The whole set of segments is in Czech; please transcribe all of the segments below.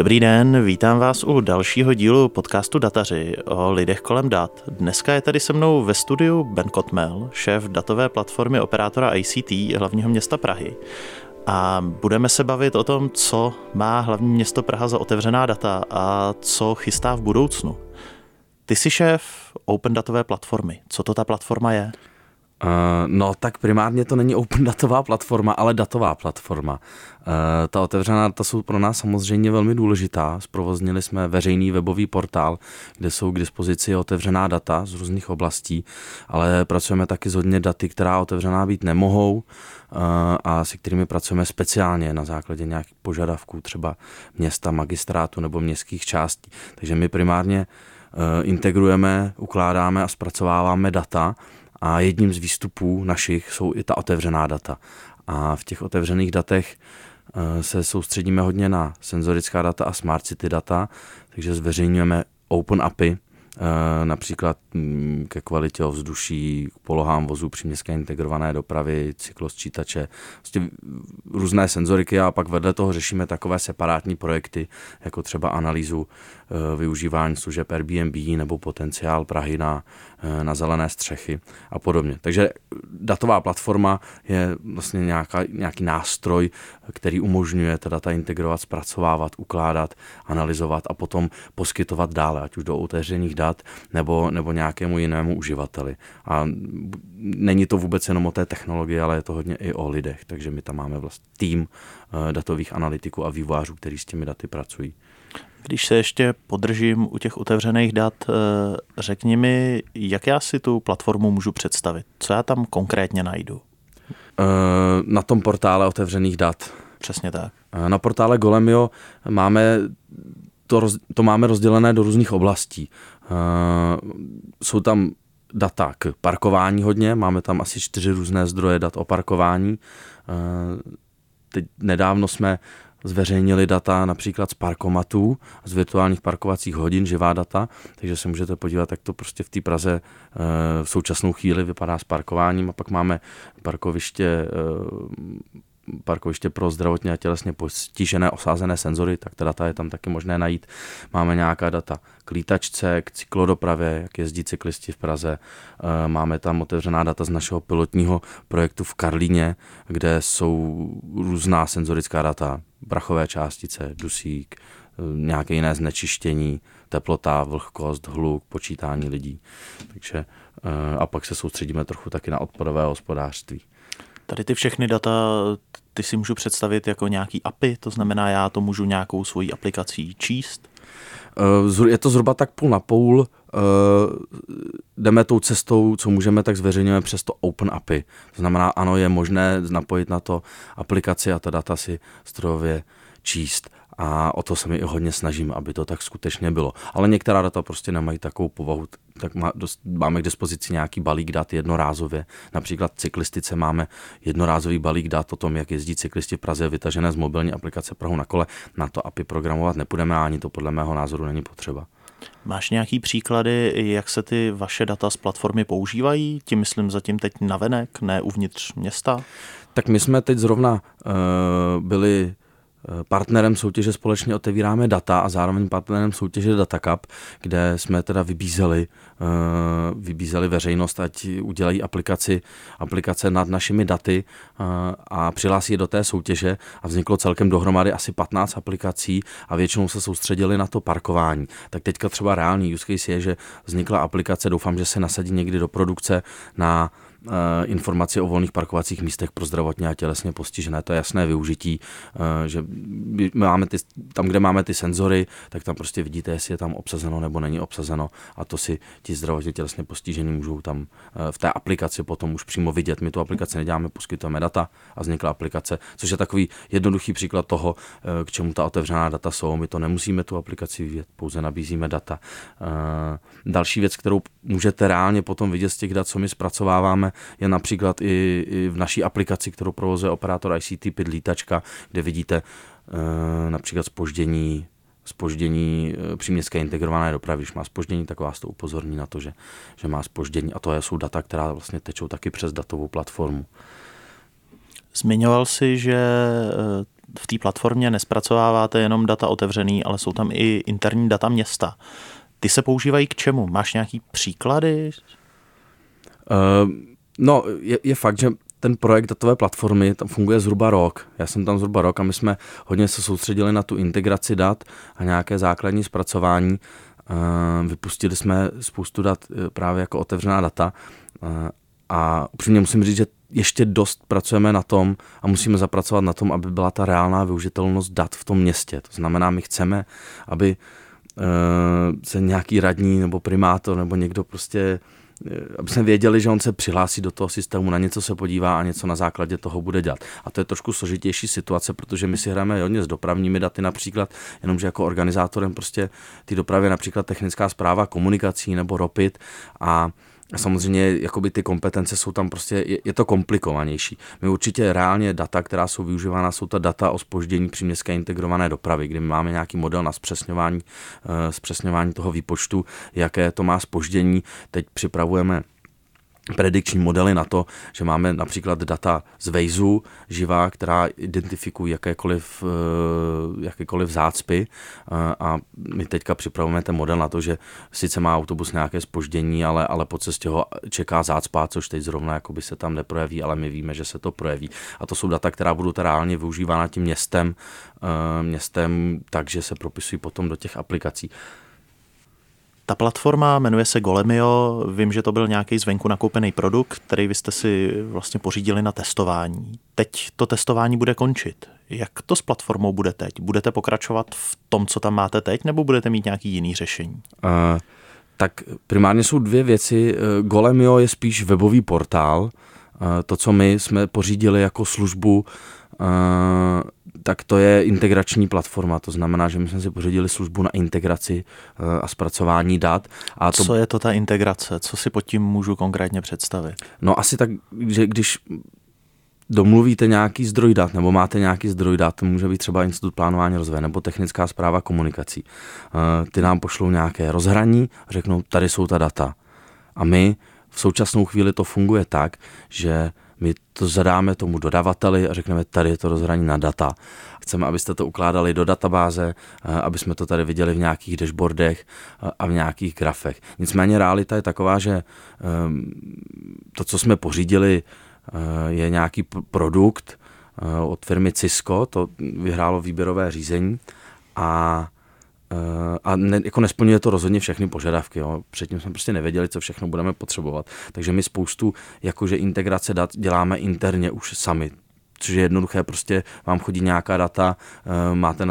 Dobrý den, vítám vás u dalšího dílu podcastu Dataři o lidech kolem dat. Dneska je tady se mnou ve studiu Ben Kotmel, šéf datové platformy operátora ICT hlavního města Prahy. A budeme se bavit o tom, co má hlavní město Praha za otevřená data a co chystá v budoucnu. Ty jsi šéf Open datové platformy. Co to ta platforma je? Uh, no tak primárně to není open datová platforma, ale datová platforma. Uh, ta otevřená data jsou pro nás samozřejmě velmi důležitá. Zprovoznili jsme veřejný webový portál, kde jsou k dispozici otevřená data z různých oblastí, ale pracujeme taky s hodně daty, která otevřená být nemohou uh, a se kterými pracujeme speciálně na základě nějakých požadavků třeba města, magistrátu nebo městských částí. Takže my primárně integrujeme, ukládáme a zpracováváme data, a jedním z výstupů našich jsou i ta otevřená data. A v těch otevřených datech eh, se soustředíme hodně na senzorická data a smart city data, takže zveřejňujeme open API, Eh, například mm, ke kvalitě ovzduší, k polohám vozů při městské integrované dopravy, cyklosčítače, vlastně různé senzoriky a pak vedle toho řešíme takové separátní projekty, jako třeba analýzu využívání služeb Airbnb nebo potenciál Prahy na, eh, na zelené střechy a podobně. Takže datová platforma je vlastně nějaká, nějaký nástroj, který umožňuje ta data integrovat, zpracovávat, ukládat, analyzovat a potom poskytovat dále, ať už do otevřených dat nebo, nebo nějakému jinému uživateli. A není to vůbec jenom o té technologii, ale je to hodně i o lidech, takže my tam máme vlastně tým eh, datových analytiků a vývojářů, kteří s těmi daty pracují. Když se ještě podržím u těch otevřených dat, eh, řekni mi, jak já si tu platformu můžu představit? Co já tam konkrétně najdu? Eh, na tom portále otevřených dat. Přesně tak. Na portále Golemio máme to, roz, to máme rozdělené do různých oblastí. Jsou tam data k parkování hodně, máme tam asi čtyři různé zdroje dat o parkování. Teď nedávno jsme zveřejnili data například z parkomatů, z virtuálních parkovacích hodin, živá data, takže se můžete podívat, jak to prostě v té Praze v současnou chvíli vypadá s parkováním. A pak máme parkoviště parkoviště pro zdravotně a tělesně postižené osázené senzory, tak ta data je tam taky možné najít. Máme nějaká data k lítačce, k cyklodopravě, jak jezdí cyklisti v Praze. Eh, máme tam otevřená data z našeho pilotního projektu v Karlíně, kde jsou různá senzorická data, brachové částice, dusík, eh, nějaké jiné znečištění, teplota, vlhkost, hluk, počítání lidí. Takže eh, a pak se soustředíme trochu taky na odpadové hospodářství. Tady ty všechny data, ty si můžu představit jako nějaký API, to znamená, já to můžu nějakou svojí aplikací číst? Eh, je to zhruba tak půl na půl. Eh, jdeme tou cestou, co můžeme, tak zveřejňujeme přes to Open API. To znamená, ano, je možné napojit na to aplikaci a ta data si strojově číst a o to se mi i hodně snažím, aby to tak skutečně bylo. Ale některá data prostě nemají takovou povahu, tak má, dost, máme k dispozici nějaký balík dat jednorázově. Například cyklistice máme jednorázový balík dat o tom, jak jezdí cyklisti v Praze, vytažené z mobilní aplikace Prahu na kole. Na to API programovat nepůjdeme ani to podle mého názoru není potřeba. Máš nějaký příklady, jak se ty vaše data z platformy používají? Tím myslím zatím teď navenek, ne uvnitř města? Tak my jsme teď zrovna uh, byli Partnerem soutěže společně otevíráme data a zároveň partnerem soutěže DataCup, kde jsme teda vybízeli, eh, vybízeli veřejnost, ať udělají aplikaci, aplikace nad našimi daty eh, a přihlásí je do té soutěže a vzniklo celkem dohromady asi 15 aplikací a většinou se soustředili na to parkování. Tak teďka třeba reálný use case je, že vznikla aplikace, doufám, že se nasadí někdy do produkce na Eh, informaci o volných parkovacích místech pro zdravotně a tělesně postižené. To je jasné využití, eh, že máme ty, tam, kde máme ty senzory, tak tam prostě vidíte, jestli je tam obsazeno nebo není obsazeno a to si ti zdravotně tělesně postižení můžou tam eh, v té aplikaci potom už přímo vidět. My tu aplikaci neděláme, poskytujeme data a vznikla aplikace, což je takový jednoduchý příklad toho, k čemu ta otevřená data jsou. My to nemusíme tu aplikaci vyvíjet, pouze nabízíme data. Další věc, kterou můžete reálně potom vidět z těch dat, co my zpracováváme, je například i, i v naší aplikaci, kterou provozuje operátor ICT Pidlítačka, kde vidíte e, například spoždění spoždění eh, příměstské integrované dopravy. Když má spoždění, tak vás to upozorní na to, že, že má spoždění. A to jsou data, která vlastně tečou taky přes datovou platformu. Zmiňoval si, že eh, v té platformě nespracováváte jenom data otevřený, ale jsou tam i interní data města. Ty se používají k čemu? Máš nějaký příklady? Uh, no, je, je fakt, že ten projekt datové platformy tam funguje zhruba rok. Já jsem tam zhruba rok a my jsme hodně se soustředili na tu integraci dat a nějaké základní zpracování. Uh, vypustili jsme spoustu dat eh, právě jako otevřená data uh, a upřímně musím říct, že ještě dost pracujeme na tom a musíme zapracovat na tom, aby byla ta reálná využitelnost dat v tom městě. To znamená, my chceme, aby se nějaký radní nebo primátor nebo někdo prostě aby jsme věděli, že on se přihlásí do toho systému, na něco se podívá a něco na základě toho bude dělat. A to je trošku složitější situace, protože my si hrajeme hodně s dopravními daty například, jenomže jako organizátorem prostě ty dopravy například technická zpráva komunikací nebo ropit a a samozřejmě jakoby ty kompetence jsou tam prostě, je, je to komplikovanější. My určitě reálně data, která jsou využívána, jsou ta data o spoždění příměstské integrované dopravy, kdy my máme nějaký model na zpřesňování, uh, zpřesňování toho výpočtu, jaké to má spoždění. Teď připravujeme predikční modely na to, že máme například data z Waze živá, která identifikují jakékoliv, eh, jakékoliv zácpy eh, a my teďka připravujeme ten model na to, že sice má autobus nějaké spoždění, ale, ale po cestě ho čeká zácpa, což teď zrovna jakoby se tam neprojeví, ale my víme, že se to projeví. A to jsou data, která budou teda reálně využívána tím městem, eh, městem, takže se propisují potom do těch aplikací. Ta platforma jmenuje se Golemio, vím, že to byl nějaký zvenku nakoupený produkt, který vy jste si vlastně pořídili na testování. Teď to testování bude končit. Jak to s platformou bude teď? Budete pokračovat v tom, co tam máte teď, nebo budete mít nějaký jiný řešení? Uh, tak primárně jsou dvě věci. Golemio je spíš webový portál. Uh, to, co my jsme pořídili jako službu, tak to je integrační platforma, to znamená, že my jsme si pořídili službu na integraci eh, a zpracování dat. A to... Co je to ta integrace? Co si pod tím můžu konkrétně představit? No asi tak, že když domluvíte nějaký zdroj dat, nebo máte nějaký zdroj dat, to může být třeba Institut plánování rozvoje, nebo technická zpráva komunikací. Eh, ty nám pošlou nějaké rozhraní, řeknou, tady jsou ta data. A my v současnou chvíli to funguje tak, že my to zadáme tomu dodavateli a řekneme, tady je to rozhraní na data. Chceme, abyste to ukládali do databáze, eh, aby jsme to tady viděli v nějakých dashboardech eh, a v nějakých grafech. Nicméně realita je taková, že ehm, to, co jsme pořídili, eh, je nějaký produkt od firmy Cisco, to vyhrálo výběrové řízení a a ne, jako nesplňuje to rozhodně všechny požadavky. Jo. Předtím jsme prostě nevěděli, co všechno budeme potřebovat. Takže my spoustu jakože integrace dat děláme interně už sami což je jednoduché, prostě vám chodí nějaká data, eh, máte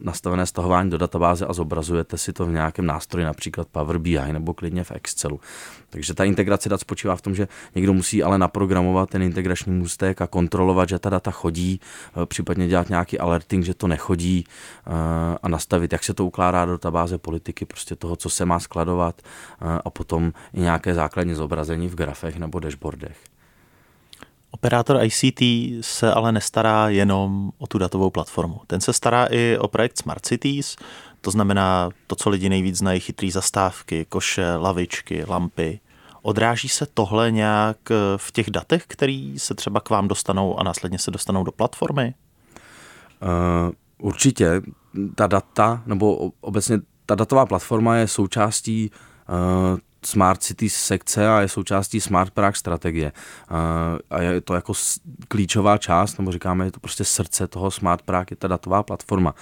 nastavené stahování do databáze a zobrazujete si to v nějakém nástroji, například Power BI nebo klidně v Excelu. Takže ta integrace dat spočívá v tom, že někdo musí ale naprogramovat ten integrační můstek a kontrolovat, že ta data chodí, eh, případně dělat nějaký alerting, že to nechodí eh, a nastavit, jak se to ukládá do databáze politiky, prostě toho, co se má skladovat a potom i nějaké základní zobrazení v grafech nebo dashboardech. Operátor ICT se ale nestará jenom o tu datovou platformu. Ten se stará i o projekt Smart Cities, to znamená to, co lidi nejvíc znají, chytrý zastávky, koše, lavičky, lampy. Odráží se tohle nějak v těch datech, které se třeba k vám dostanou a následně se dostanou do platformy? Uh, určitě. Ta data, nebo obecně ta datová platforma je součástí uh, Smart City sekce a je součástí Smart Prague strategie. A je to jako klíčová část, nebo říkáme, je to prostě srdce toho Smart Prague, je ta datová platforma.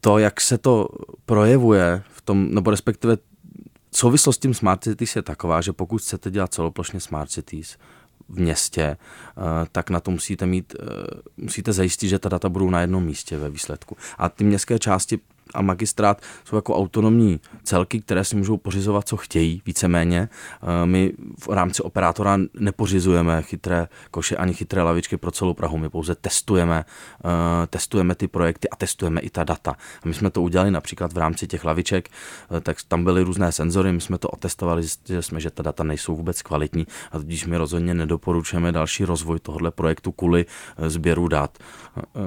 To, jak se to projevuje v tom, nebo respektive souvislost s tím Smart Cities je taková, že pokud chcete dělat celoplošně Smart Cities, v městě, tak na to musíte mít, musíte zajistit, že ta data budou na jednom místě ve výsledku. A ty městské části a magistrát jsou jako autonomní celky, které si můžou pořizovat, co chtějí, víceméně. Eh, my v rámci operátora nepořizujeme chytré koše ani chytré lavičky pro celou Prahu, my pouze testujeme, eh, testujeme ty projekty a testujeme i ta data. A my jsme to udělali například v rámci těch laviček, eh, tak tam byly různé senzory, my jsme to otestovali, zjistili jsme, že ta data nejsou vůbec kvalitní a tudíž my rozhodně nedoporučujeme další rozvoj tohoto projektu kvůli sběru dat.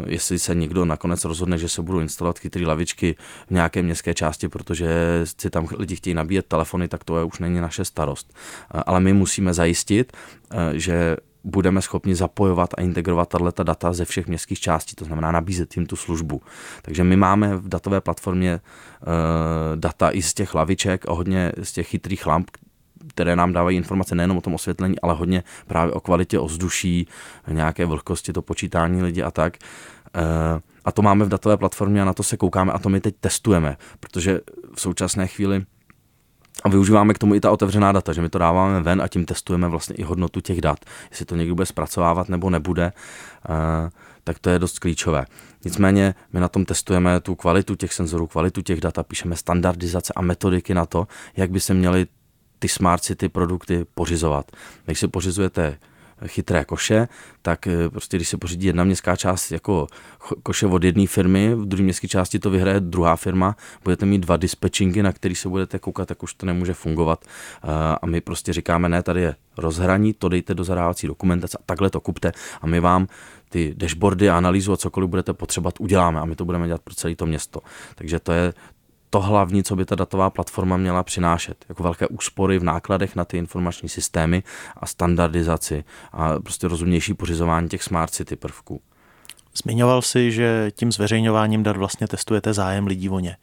Jestli se někdo nakonec rozhodne, že se budou instalovat chytré lavičky v nějaké městské části, protože si tam lidi chtějí nabíjet telefony, tak to je už není naše starost. Ale my musíme zajistit, eh, že budeme schopni zapojovat a integrovat tato data ze všech městských částí, to znamená nabízet jim tu službu. Takže my máme v datové platformě uh, data i z těch laviček a hodně z těch chytrých lamp, které nám dávají informace nejenom o tom osvětlení, ale hodně právě o kvalitě ovzduší, nějaké vlhkosti, to počítání lidí a tak. Uh, a to máme v datové platformě a na to se koukáme a to my teď testujeme, protože v současné chvíli a využíváme k tomu i ta otevřená data, že my to dáváme ven a tím testujeme vlastně i hodnotu těch dat. Jestli to někdo bude zpracovávat nebo nebude, eh, tak to je dost klíčové. Nicméně my na tom testujeme tu kvalitu těch senzorů, kvalitu těch dat a píšeme standardizace a metodiky na to, jak by se měly ty smart city produkty pořizovat. Když si pořizujete chytré koše, tak eh, prostě když se pořídí jedna městská část jako koše od jedné firmy, v druhé městské části to vyhraje druhá firma, budete mít dva dispečingy, na který se budete koukat, tak už to nemůže fungovat. Eh, a my prostě říkáme, ne, tady je rozhraní, to dejte do zadávací dokumentace a takhle to kupte a my vám ty dashboardy analýzu a cokoliv budete potřebovat, uděláme a my to budeme dělat pro celé to město. Takže to je to hlavní, co by ta datová platforma měla přinášet. Jako velké úspory v nákladech na ty informační systémy a standardizaci a prostě rozumnější pořizování těch smart city prvků. Zmiňoval si, že tím zveřejňováním dat vlastně testujete zájem lidí o ně.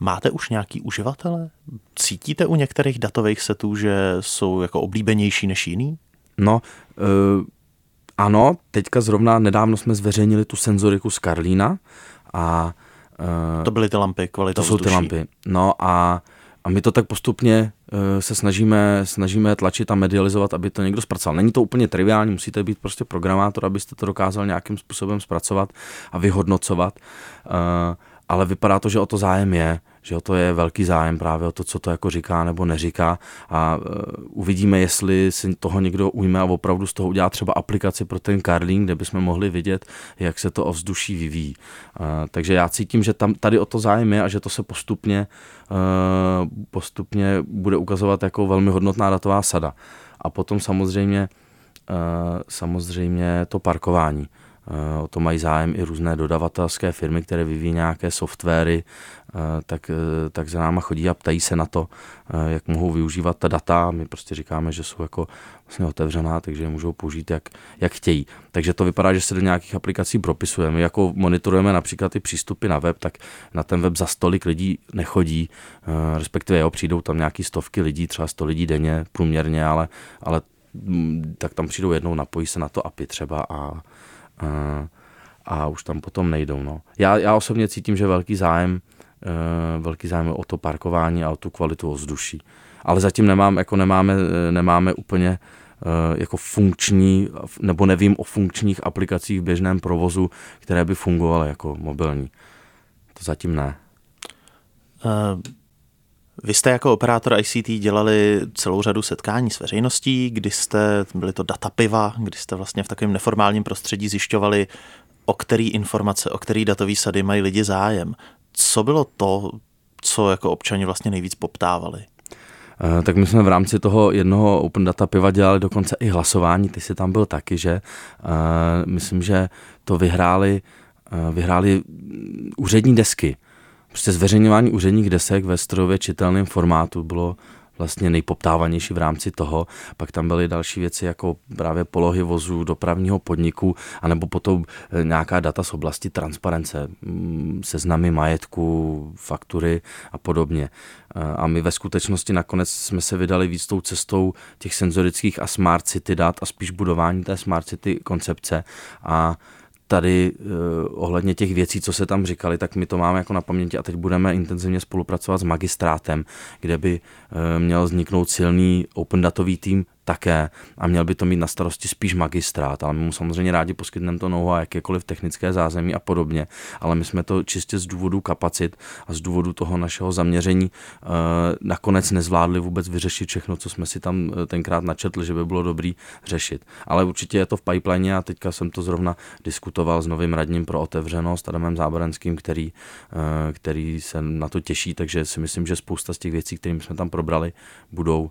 Máte už nějaký uživatele? Cítíte u některých datových setů, že jsou jako oblíbenější než jiný? No, uh, ano, teďka zrovna nedávno jsme zveřejnili tu senzoriku z Karlína a Uh, to byly ty lampy, kvalita To jsou ty lampy. No a, a my to tak postupně uh, se snažíme, snažíme tlačit a medializovat, aby to někdo zpracoval. Není to úplně triviální, musíte být prostě programátor, abyste to dokázal nějakým způsobem zpracovat a vyhodnocovat. Uh, ale vypadá to, že o to zájem je že o to je velký zájem právě o to, co to jako říká nebo neříká a uh, uvidíme, jestli si toho někdo ujme a opravdu z toho udělá třeba aplikaci pro ten Karlín, kde bychom mohli vidět, jak se to ovzduší vyvíjí. Uh, takže já cítím, že tam tady o to zájem je a že to se postupně, uh, postupně bude ukazovat jako velmi hodnotná datová sada. A potom samozřejmě, samozřejmě to parkování. O to mají zájem i různé dodavatelské firmy, které vyvíjí nějaké softwary, tak, tak za náma chodí a ptají se na to, jak mohou využívat ta data. My prostě říkáme, že jsou jako vlastně otevřená, takže je můžou použít jak, jak chtějí. Takže to vypadá, že se do nějakých aplikací propisujeme. My jako monitorujeme například ty přístupy na web, tak na ten web za stolik lidí nechodí, respektive jo, přijdou tam nějaký stovky lidí, třeba sto lidí denně průměrně, ale, ale mm, tak tam přijdou jednou, napojí se na to API třeba a, a, a už tam potom nejdou. No. Já, já osobně cítím, že velký zájem, uh, velký zájem o to parkování a o tu kvalitu ovzduší. Ale zatím nemám, jako nemáme, nemáme úplně jako funkční, nebo nevím o funkčních aplikacích v běžném provozu, které by fungovaly jako mobilní. To zatím ne. Uh, vy jste jako operátor ICT dělali celou řadu setkání s veřejností, kdy jste, byly to data piva, kdy jste vlastně v takovém neformálním prostředí zjišťovali, o který informace, o který datový sady mají lidi zájem. Co bylo to, co jako občani vlastně nejvíc poptávali? Eh, tak my jsme v rámci toho jednoho Open Data piva dělali dokonce i hlasování, ty jsi tam byl taky, že? Uh, myslím, že to vyhráli, uh, vyhráli úřední desky. Prostě zveřejňování úředních desek ve strojově čitelném formátu bylo vlastně nejpoptávanější v rámci toho. Pak tam byly další věci jako právě polohy vozů, dopravního podniku, anebo potom eh, nějaká data z oblasti transparence, mm, seznamy majetku, faktury a podobně. Eh, a my ve skutečnosti nakonec jsme se vydali víc tou cestou těch senzorických a smart city dat a spíš budování té smart city koncepce a tady uh, ohledně těch věcí, co se tam říkali, tak my to máme jako na paměti a teď budeme intenzivně spolupracovat s magistrátem, kde by uh, měl vzniknout silný open datový tým také a měl by to mít na starosti spíš magistrát, ale my mu samozřejmě rádi poskytneme to know a jakékoliv technické zázemí a podobně, ale my jsme to čistě z důvodu kapacit a z důvodu toho našeho zaměření uh, nakonec nezvládli vůbec vyřešit všechno, co jsme si tam uh, tenkrát načetli, že by bylo dobrý řešit. Ale určitě je to v pipeline a teďka jsem to zrovna diskutoval s novým radním pro otevřenost Adamem Záborenským, který, uh, který se na to těší, takže si myslím, že spousta z těch věcí, které jsme tam probrali, budou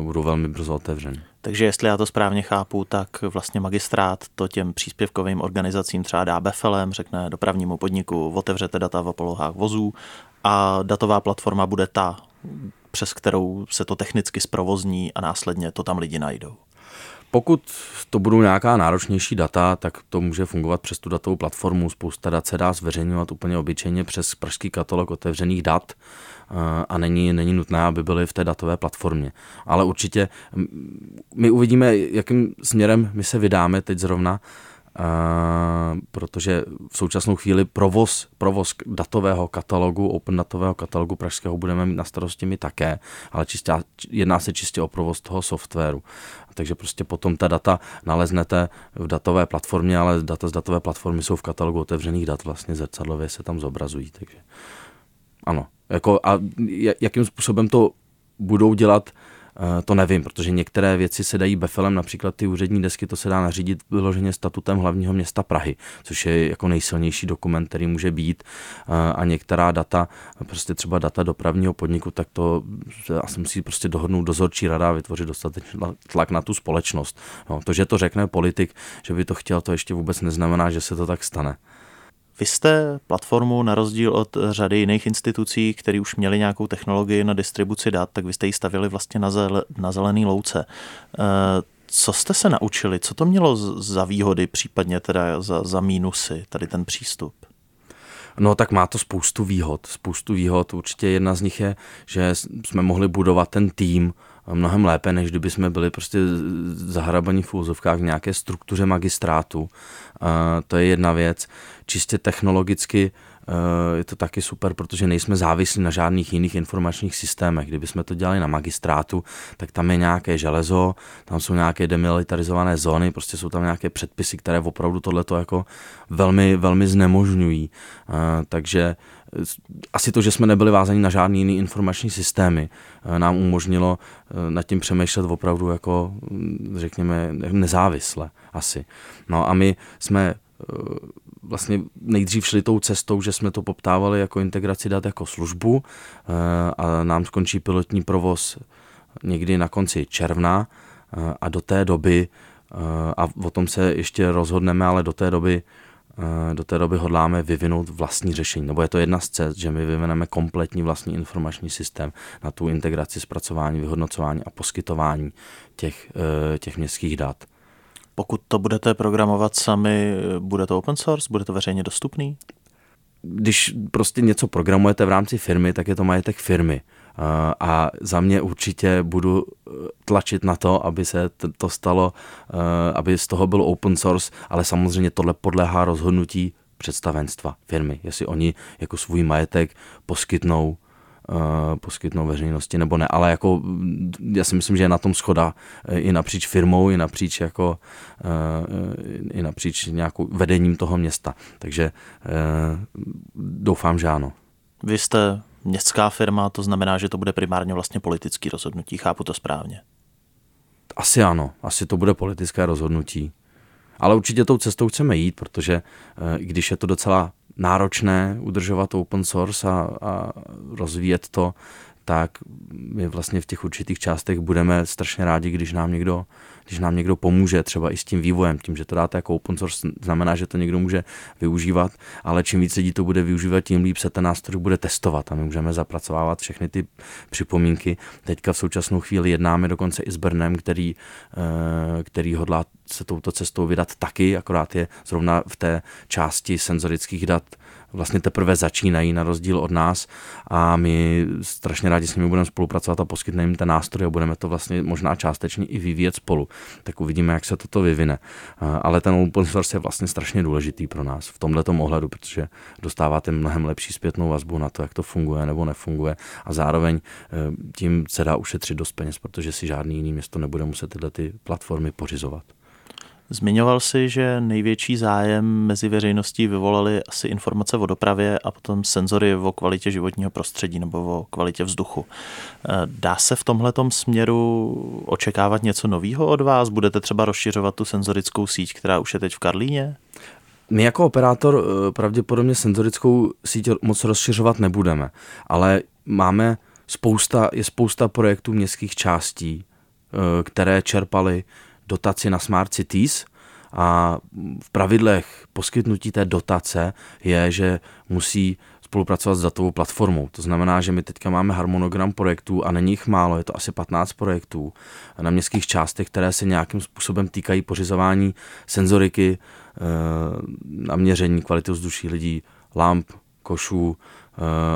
budou velmi brzo otevřeny. Takže jestli já to správně chápu, tak vlastně magistrát to těm příspěvkovým organizacím třeba dá befelem, řekne dopravnímu podniku, otevřete data v polohách vozů a datová platforma bude ta, přes kterou se to technicky zprovozní a následně to tam lidi najdou. Pokud to budou nějaká náročnější data, tak to může fungovat přes tu datovou platformu. Spousta dat se dá zveřejňovat úplně obyčejně přes pražský katalog otevřených dat eh, a není, není nutné, aby byly v té datové platformě. Ale určitě my uvidíme, jakým směrem my se vydáme teď zrovna protože v současnou chvíli provoz, provoz datového katalogu, open datového katalogu pražského budeme mít na starosti my také, ale čistě, jedná se čistě o provoz toho softwaru. Takže prostě potom ta data naleznete v datové platformě, ale data z datové platformy jsou v katalogu otevřených dat, vlastně zrcadlově se tam zobrazují. Takže ano. Jako a jakým způsobem to budou dělat, Eh, to nevím, protože některé věci se dají befelem, například ty úřední desky, to se dá nařídit vyloženě statutem hlavního města Prahy, což je jako nejsilnější dokument, který může být eh, a některá data, prostě třeba data dopravního podniku, tak to asi musí prostě dohodnout dozorčí rada a vytvořit dostatečný tlak na tu společnost. No, to, že to řekne politik, že by to chtěl, to ještě vůbec neznamená, že se to tak stane. Vy jste platformu na rozdíl od řady jiných institucí, které už měly nějakou technologii na distribuci dat, tak vy jste ji stavili vlastně na, zel, na zelený louce. Eh, co jste se naučili? Co to mělo za výhody, případně teda za, za mínusy, tady ten přístup? No tak má to spoustu výhod. Spoustu výhod. Určitě jedna z nich je, že jsme mohli budovat ten tým mnohem lépe, než kdyby jsme byli prostě zahrabaní v úzovkách v nějaké struktuře magistrátu. To je jedna věc. Čistě technologicky je to taky super, protože nejsme závislí na žádných jiných informačních systémech. Kdyby jsme to dělali na magistrátu, tak tam je nějaké železo, tam jsou nějaké demilitarizované zóny, prostě jsou tam nějaké předpisy, které opravdu tohleto jako velmi, velmi znemožňují. Takže asi to, že jsme nebyli vázaní na žádný jiný informační systémy, eh, nám umožnilo eh, nad tím přemýšlet opravdu jako, hm, řekněme, nezávisle asi. No a my jsme eh, vlastně nejdřív šli tou cestou, že jsme to poptávali jako integraci dat jako službu a nám skončí pilotní provoz někdy na konci června a do té doby, a o tom se ještě rozhodneme, ale do té doby do té doby hodláme vyvinout vlastní řešení. Nebo je to jedna z cest, že my vyvineme kompletní vlastní informační systém na tu integraci, zpracování, vyhodnocování a poskytování těch, eh, těch městských dat. Pokud to budete programovat sami, bude to open source, bude to veřejně dostupný? Když prostě něco programujete v rámci firmy, tak je to majetek firmy. Eh, a za mě určitě budu eh, tlačit na to, aby se to stalo, eh, aby z toho byl open source, ale samozřejmě tohle podléhá rozhodnutí představenstva firmy, jestli oni jako svůj majetek poskytnou poskytnou veřejnosti nebo ne, ale jako mm, já si myslím, že je na tom schoda i napříč firmou, i napříč jako i napříč nějakou vedením toho města, takže doufám, že ano. Vy jste městská firma, to znamená, že to bude primárně vlastně politický rozhodnutí. Chápu to správně. Asi ano, asi to bude politické rozhodnutí. Ale určitě tou cestou chceme jít, protože eh, i když je to docela náročné udržovat open source a, a rozvíjet to, tak my vlastně v těch určitých částech budeme strašně rádi, když nám někdo když nám někdo pomůže třeba i s tím vývojem, tím, že to dáte jako open source, znamená, že to někdo může využívat, ale čím víc lidí to bude využívat, tím líp se ten nástroj bude testovat a my můžeme zapracovávat všechny ty připomínky. Teďka v současnou chvíli jednáme dokonce i s Brnem, který, eh, který hodlá se touto cestou vydat taky, akorát je zrovna v té části senzorických dat vlastně teprve začínají na rozdíl od nás a my strašně rádi s nimi budeme spolupracovat a poskytneme jim ten nástroj a budeme to vlastně možná částečně i vyvíjet spolu. Tak uvidíme, jak se toto vyvine. Ale ten open source je vlastně strašně důležitý pro nás v tomto ohledu, protože dostáváte mnohem lepší zpětnou vazbu na to, jak to funguje nebo nefunguje a zároveň e, tím se dá ušetřit dost peněz, protože si žádný jiný město nebude muset tyhle ty platformy pořizovat. Zmiňoval si, že největší zájem mezi veřejností vyvolaly asi informace o dopravě a potom senzory o kvalitě životního prostředí nebo o kvalitě vzduchu. Eh, dá se v tomhle směru očekávat něco nového od vás? Budete třeba rozšiřovat tu senzorickou síť, která už je teď v Karlíně? My jako operátor eh, pravděpodobně senzorickou síť moc rozšiřovat nebudeme, ale máme spousta, je spousta projektů městských částí, eh, které čerpaly dotaci na Smart Cities a v pravidlech poskytnutí té dotace je, že musí spolupracovat s datovou platformou. To znamená, že my teďka máme harmonogram projektů a není jich málo, je to asi 15 projektů na městských částech, které se nějakým způsobem týkají pořizování senzoriky eh, na měření kvality vzduší lidí, lamp, košů eh,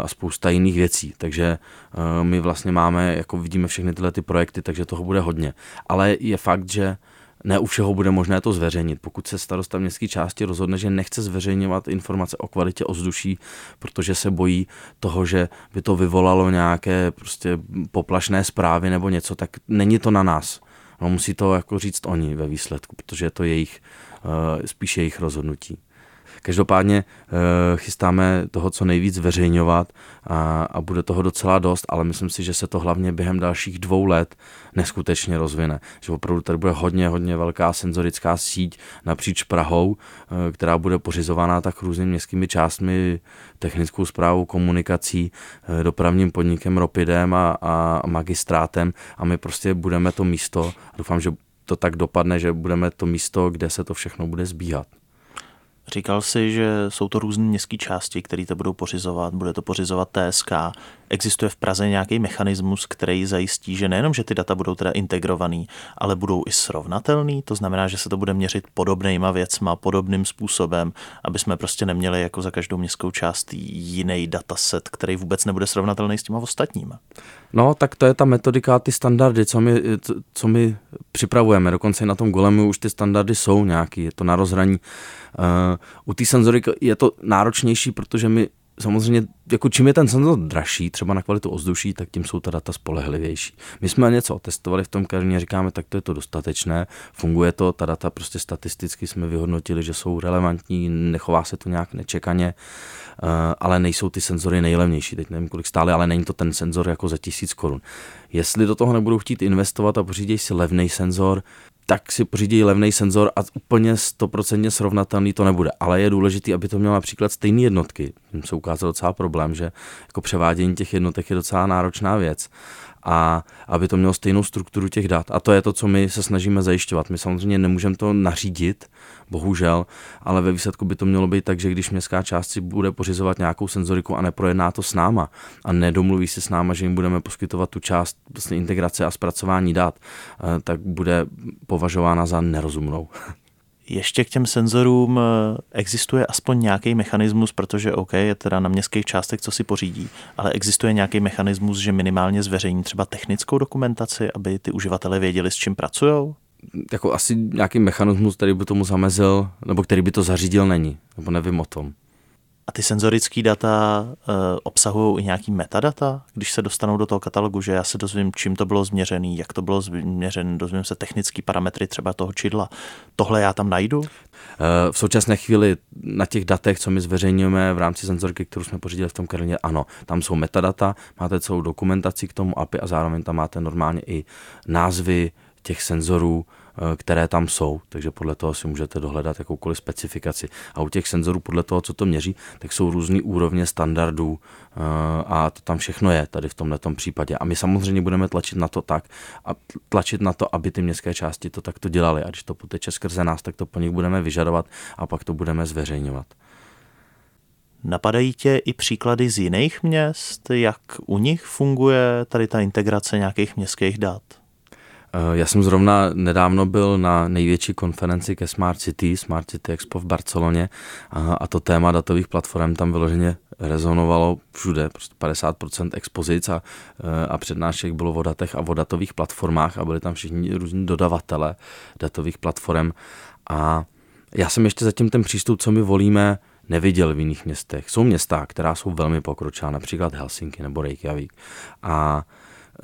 a spousta jiných věcí. Takže eh, my vlastně máme, jako vidíme všechny tyhle ty projekty, takže toho bude hodně. Ale je fakt, že ne u všeho bude možné to zveřejnit. Pokud se starosta městské části rozhodne, že nechce zveřejňovat informace o kvalitě ovzduší, protože se bojí toho, že by to vyvolalo nějaké prostě poplašné zprávy nebo něco, tak není to na nás. No, musí to jako říct oni ve výsledku, protože je to jejich, uh, spíše jejich rozhodnutí. Každopádně eh, chystáme toho co nejvíc zveřejňovat a, a bude toho docela dost, ale myslím si, že se to hlavně během dalších dvou let neskutečně rozvine. Že opravdu tady bude hodně, hodně velká senzorická síť napříč Prahou, eh, která bude pořizovaná tak různými městskými částmi, technickou zprávou, komunikací, eh, dopravním podnikem, Ropidem a, a magistrátem a my prostě budeme to místo, doufám, že to tak dopadne, že budeme to místo, kde se to všechno bude zbíhat. Říkal si, že jsou to různé městské části, které to budou pořizovat, bude to pořizovat TSK. Existuje v Praze nějaký mechanismus, který zajistí, že nejenom, že ty data budou teda integrovaný, ale budou i srovnatelný, to znamená, že se to bude měřit podobnýma věcma, podobným způsobem, aby jsme prostě neměli jako za každou městskou část jiný dataset, který vůbec nebude srovnatelný s těma ostatníma. No, tak to je ta metodika, ty standardy, co my, co my připravujeme. Dokonce na tom golemu už ty standardy jsou nějaký, je to na rozhraní. Uh, u té senzoriky je to náročnější, protože my samozřejmě, jako čím je ten senzor dražší, třeba na kvalitu ovzduší, tak tím jsou ta data spolehlivější. My jsme něco testovali v tom Karlině, říkáme, tak to je to dostatečné, funguje to, ta data prostě statisticky jsme vyhodnotili, že jsou relevantní, nechová se to nějak nečekaně, eh, ale nejsou ty senzory nejlevnější. Teď nevím, kolik stále, ale není to ten senzor jako za tisíc korun. Jestli do toho nebudou chtít investovat a pořídí si levný senzor, tak si pořídí levný senzor a úplně stoprocentně srovnatelný to nebude. Ale je důležité, aby to mělo například stejné jednotky. Tím se ukázal docela problém, že jako převádění těch jednotek je docela náročná věc a aby to mělo stejnou strukturu těch dat. A to je to, co my se snažíme zajišťovat. My samozřejmě nemůžeme to nařídit, bohužel, ale ve výsledku by to mělo být tak, že když městská část si bude pořizovat nějakou senzoriku a neprojedná to s náma a nedomluví se s náma, že jim budeme poskytovat tu část vlastně integrace a zpracování dat, eh, tak bude považována za nerozumnou. Ještě k těm senzorům eh, existuje aspoň nějaký mechanismus, protože OK, je teda na městských částech, co si pořídí, ale existuje nějaký mechanismus, že minimálně zveřejní třeba technickou dokumentaci, aby ty uživatelé věděli, s čím pracují? Jako asi nějaký mechanismus, který by tomu zamezil, nebo který by to zařídil, není. Nebo nevím o tom. A ty senzorické data e, obsahují i nějaký metadata, když se dostanou do toho katalogu, že já se dozvím, čím to bylo změřené, jak to bylo změřené, dozvím se technické parametry třeba toho čidla. Tohle já tam najdu? E, v současné chvíli na těch datech, co my zveřejňujeme v rámci senzorky, kterou jsme pořídili v tom Karlině, ano, tam jsou metadata, máte celou dokumentaci k tomu API a zároveň tam máte normálně i názvy těch senzorů, Eh, které tam jsou, takže podle toho si můžete dohledat jakoukoliv specifikaci. A u těch senzorů, podle toho, co to měří, tak jsou různé úrovně standardů eh, a to tam všechno je tady v tomhle případě. A my samozřejmě budeme tlačit na to tak, a tlačit na to, aby ty městské části to takto dělali. A když to poteče skrze nás, tak to po nich budeme vyžadovat a pak to budeme zveřejňovat. Napadají tě i příklady z jiných měst, jak u nich funguje tady ta integrace nějakých městských dat? Eh, já jsem zrovna nedávno byl na největší konferenci ke Smart City, Smart City Expo v Barceloně a to téma datových platform tam vyloženě rezonovalo všude, prostě 50% expozic a, eh, a přednášek bylo o datech a o datových platformách a byli tam všichni různí dodavatele datových platform. A já jsem ještě zatím ten přístup, co my volíme, neviděl v jiných městech. Jsou města, která jsou velmi pokročilá, například Helsinki nebo Reykjavik, a,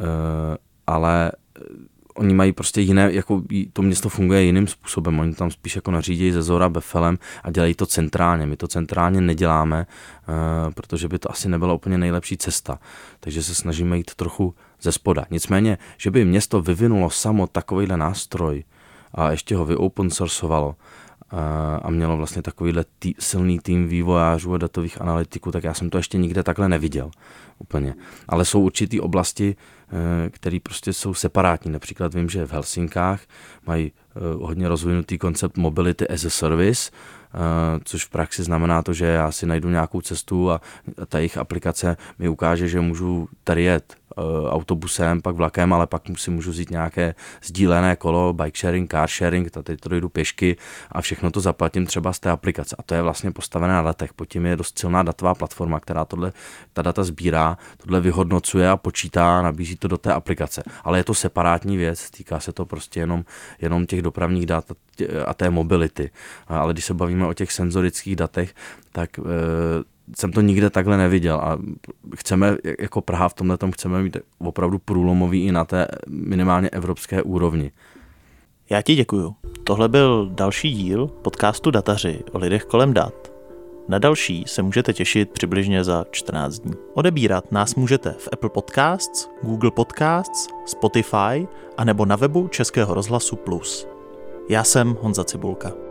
e, ale oni mají prostě jiné, jako to město funguje jiným způsobem, oni tam spíš jako nařídějí ze Zora Befelem a dělají to centrálně. My to centrálně neděláme, uh, protože by to asi nebyla úplně nejlepší cesta. Takže se snažíme jít trochu ze spoda. Nicméně, že by město vyvinulo samo takovýhle nástroj a ještě ho vyopen sourceovalo, uh, a mělo vlastně takovýhle tý, silný tým vývojářů a datových analytiků, tak já jsem to ještě nikde takhle neviděl úplně. Ale jsou určitý oblasti, Eh, které prostě jsou separátní. Například vím, že v Helsinkách mají eh, hodně rozvinutý koncept mobility as a service, což v praxi znamená to, že já si najdu nějakou cestu a ta jejich aplikace mi ukáže, že můžu tady jet Eh, autobusem, pak vlakem, ale pak si můžu vzít nějaké sdílené kolo, bike sharing, car sharing, tady to dojdu pěšky a všechno to zaplatím třeba z té aplikace. A to je vlastně postavené na datech. Pod tím je dost silná datová platforma, která tohle, ta data sbírá, tohle vyhodnocuje a počítá, nabízí to do té aplikace. Ale je to separátní věc, týká se to prostě jenom, jenom těch dopravních dat a té mobility. Ale když se bavíme o těch senzorických datech, tak e, jsem to nikde takhle neviděl a chceme, jako Praha v tomhle tom chceme mít opravdu průlomový i na té minimálně evropské úrovni. Já ti děkuju. Tohle byl další díl podcastu Dataři o lidech kolem dat. Na další se můžete těšit přibližně za 14 dní. Odebírat nás můžete v Apple Podcasts, Google Podcasts, Spotify a nebo na webu Českého rozhlasu Plus. Já jsem Honza Cibulka.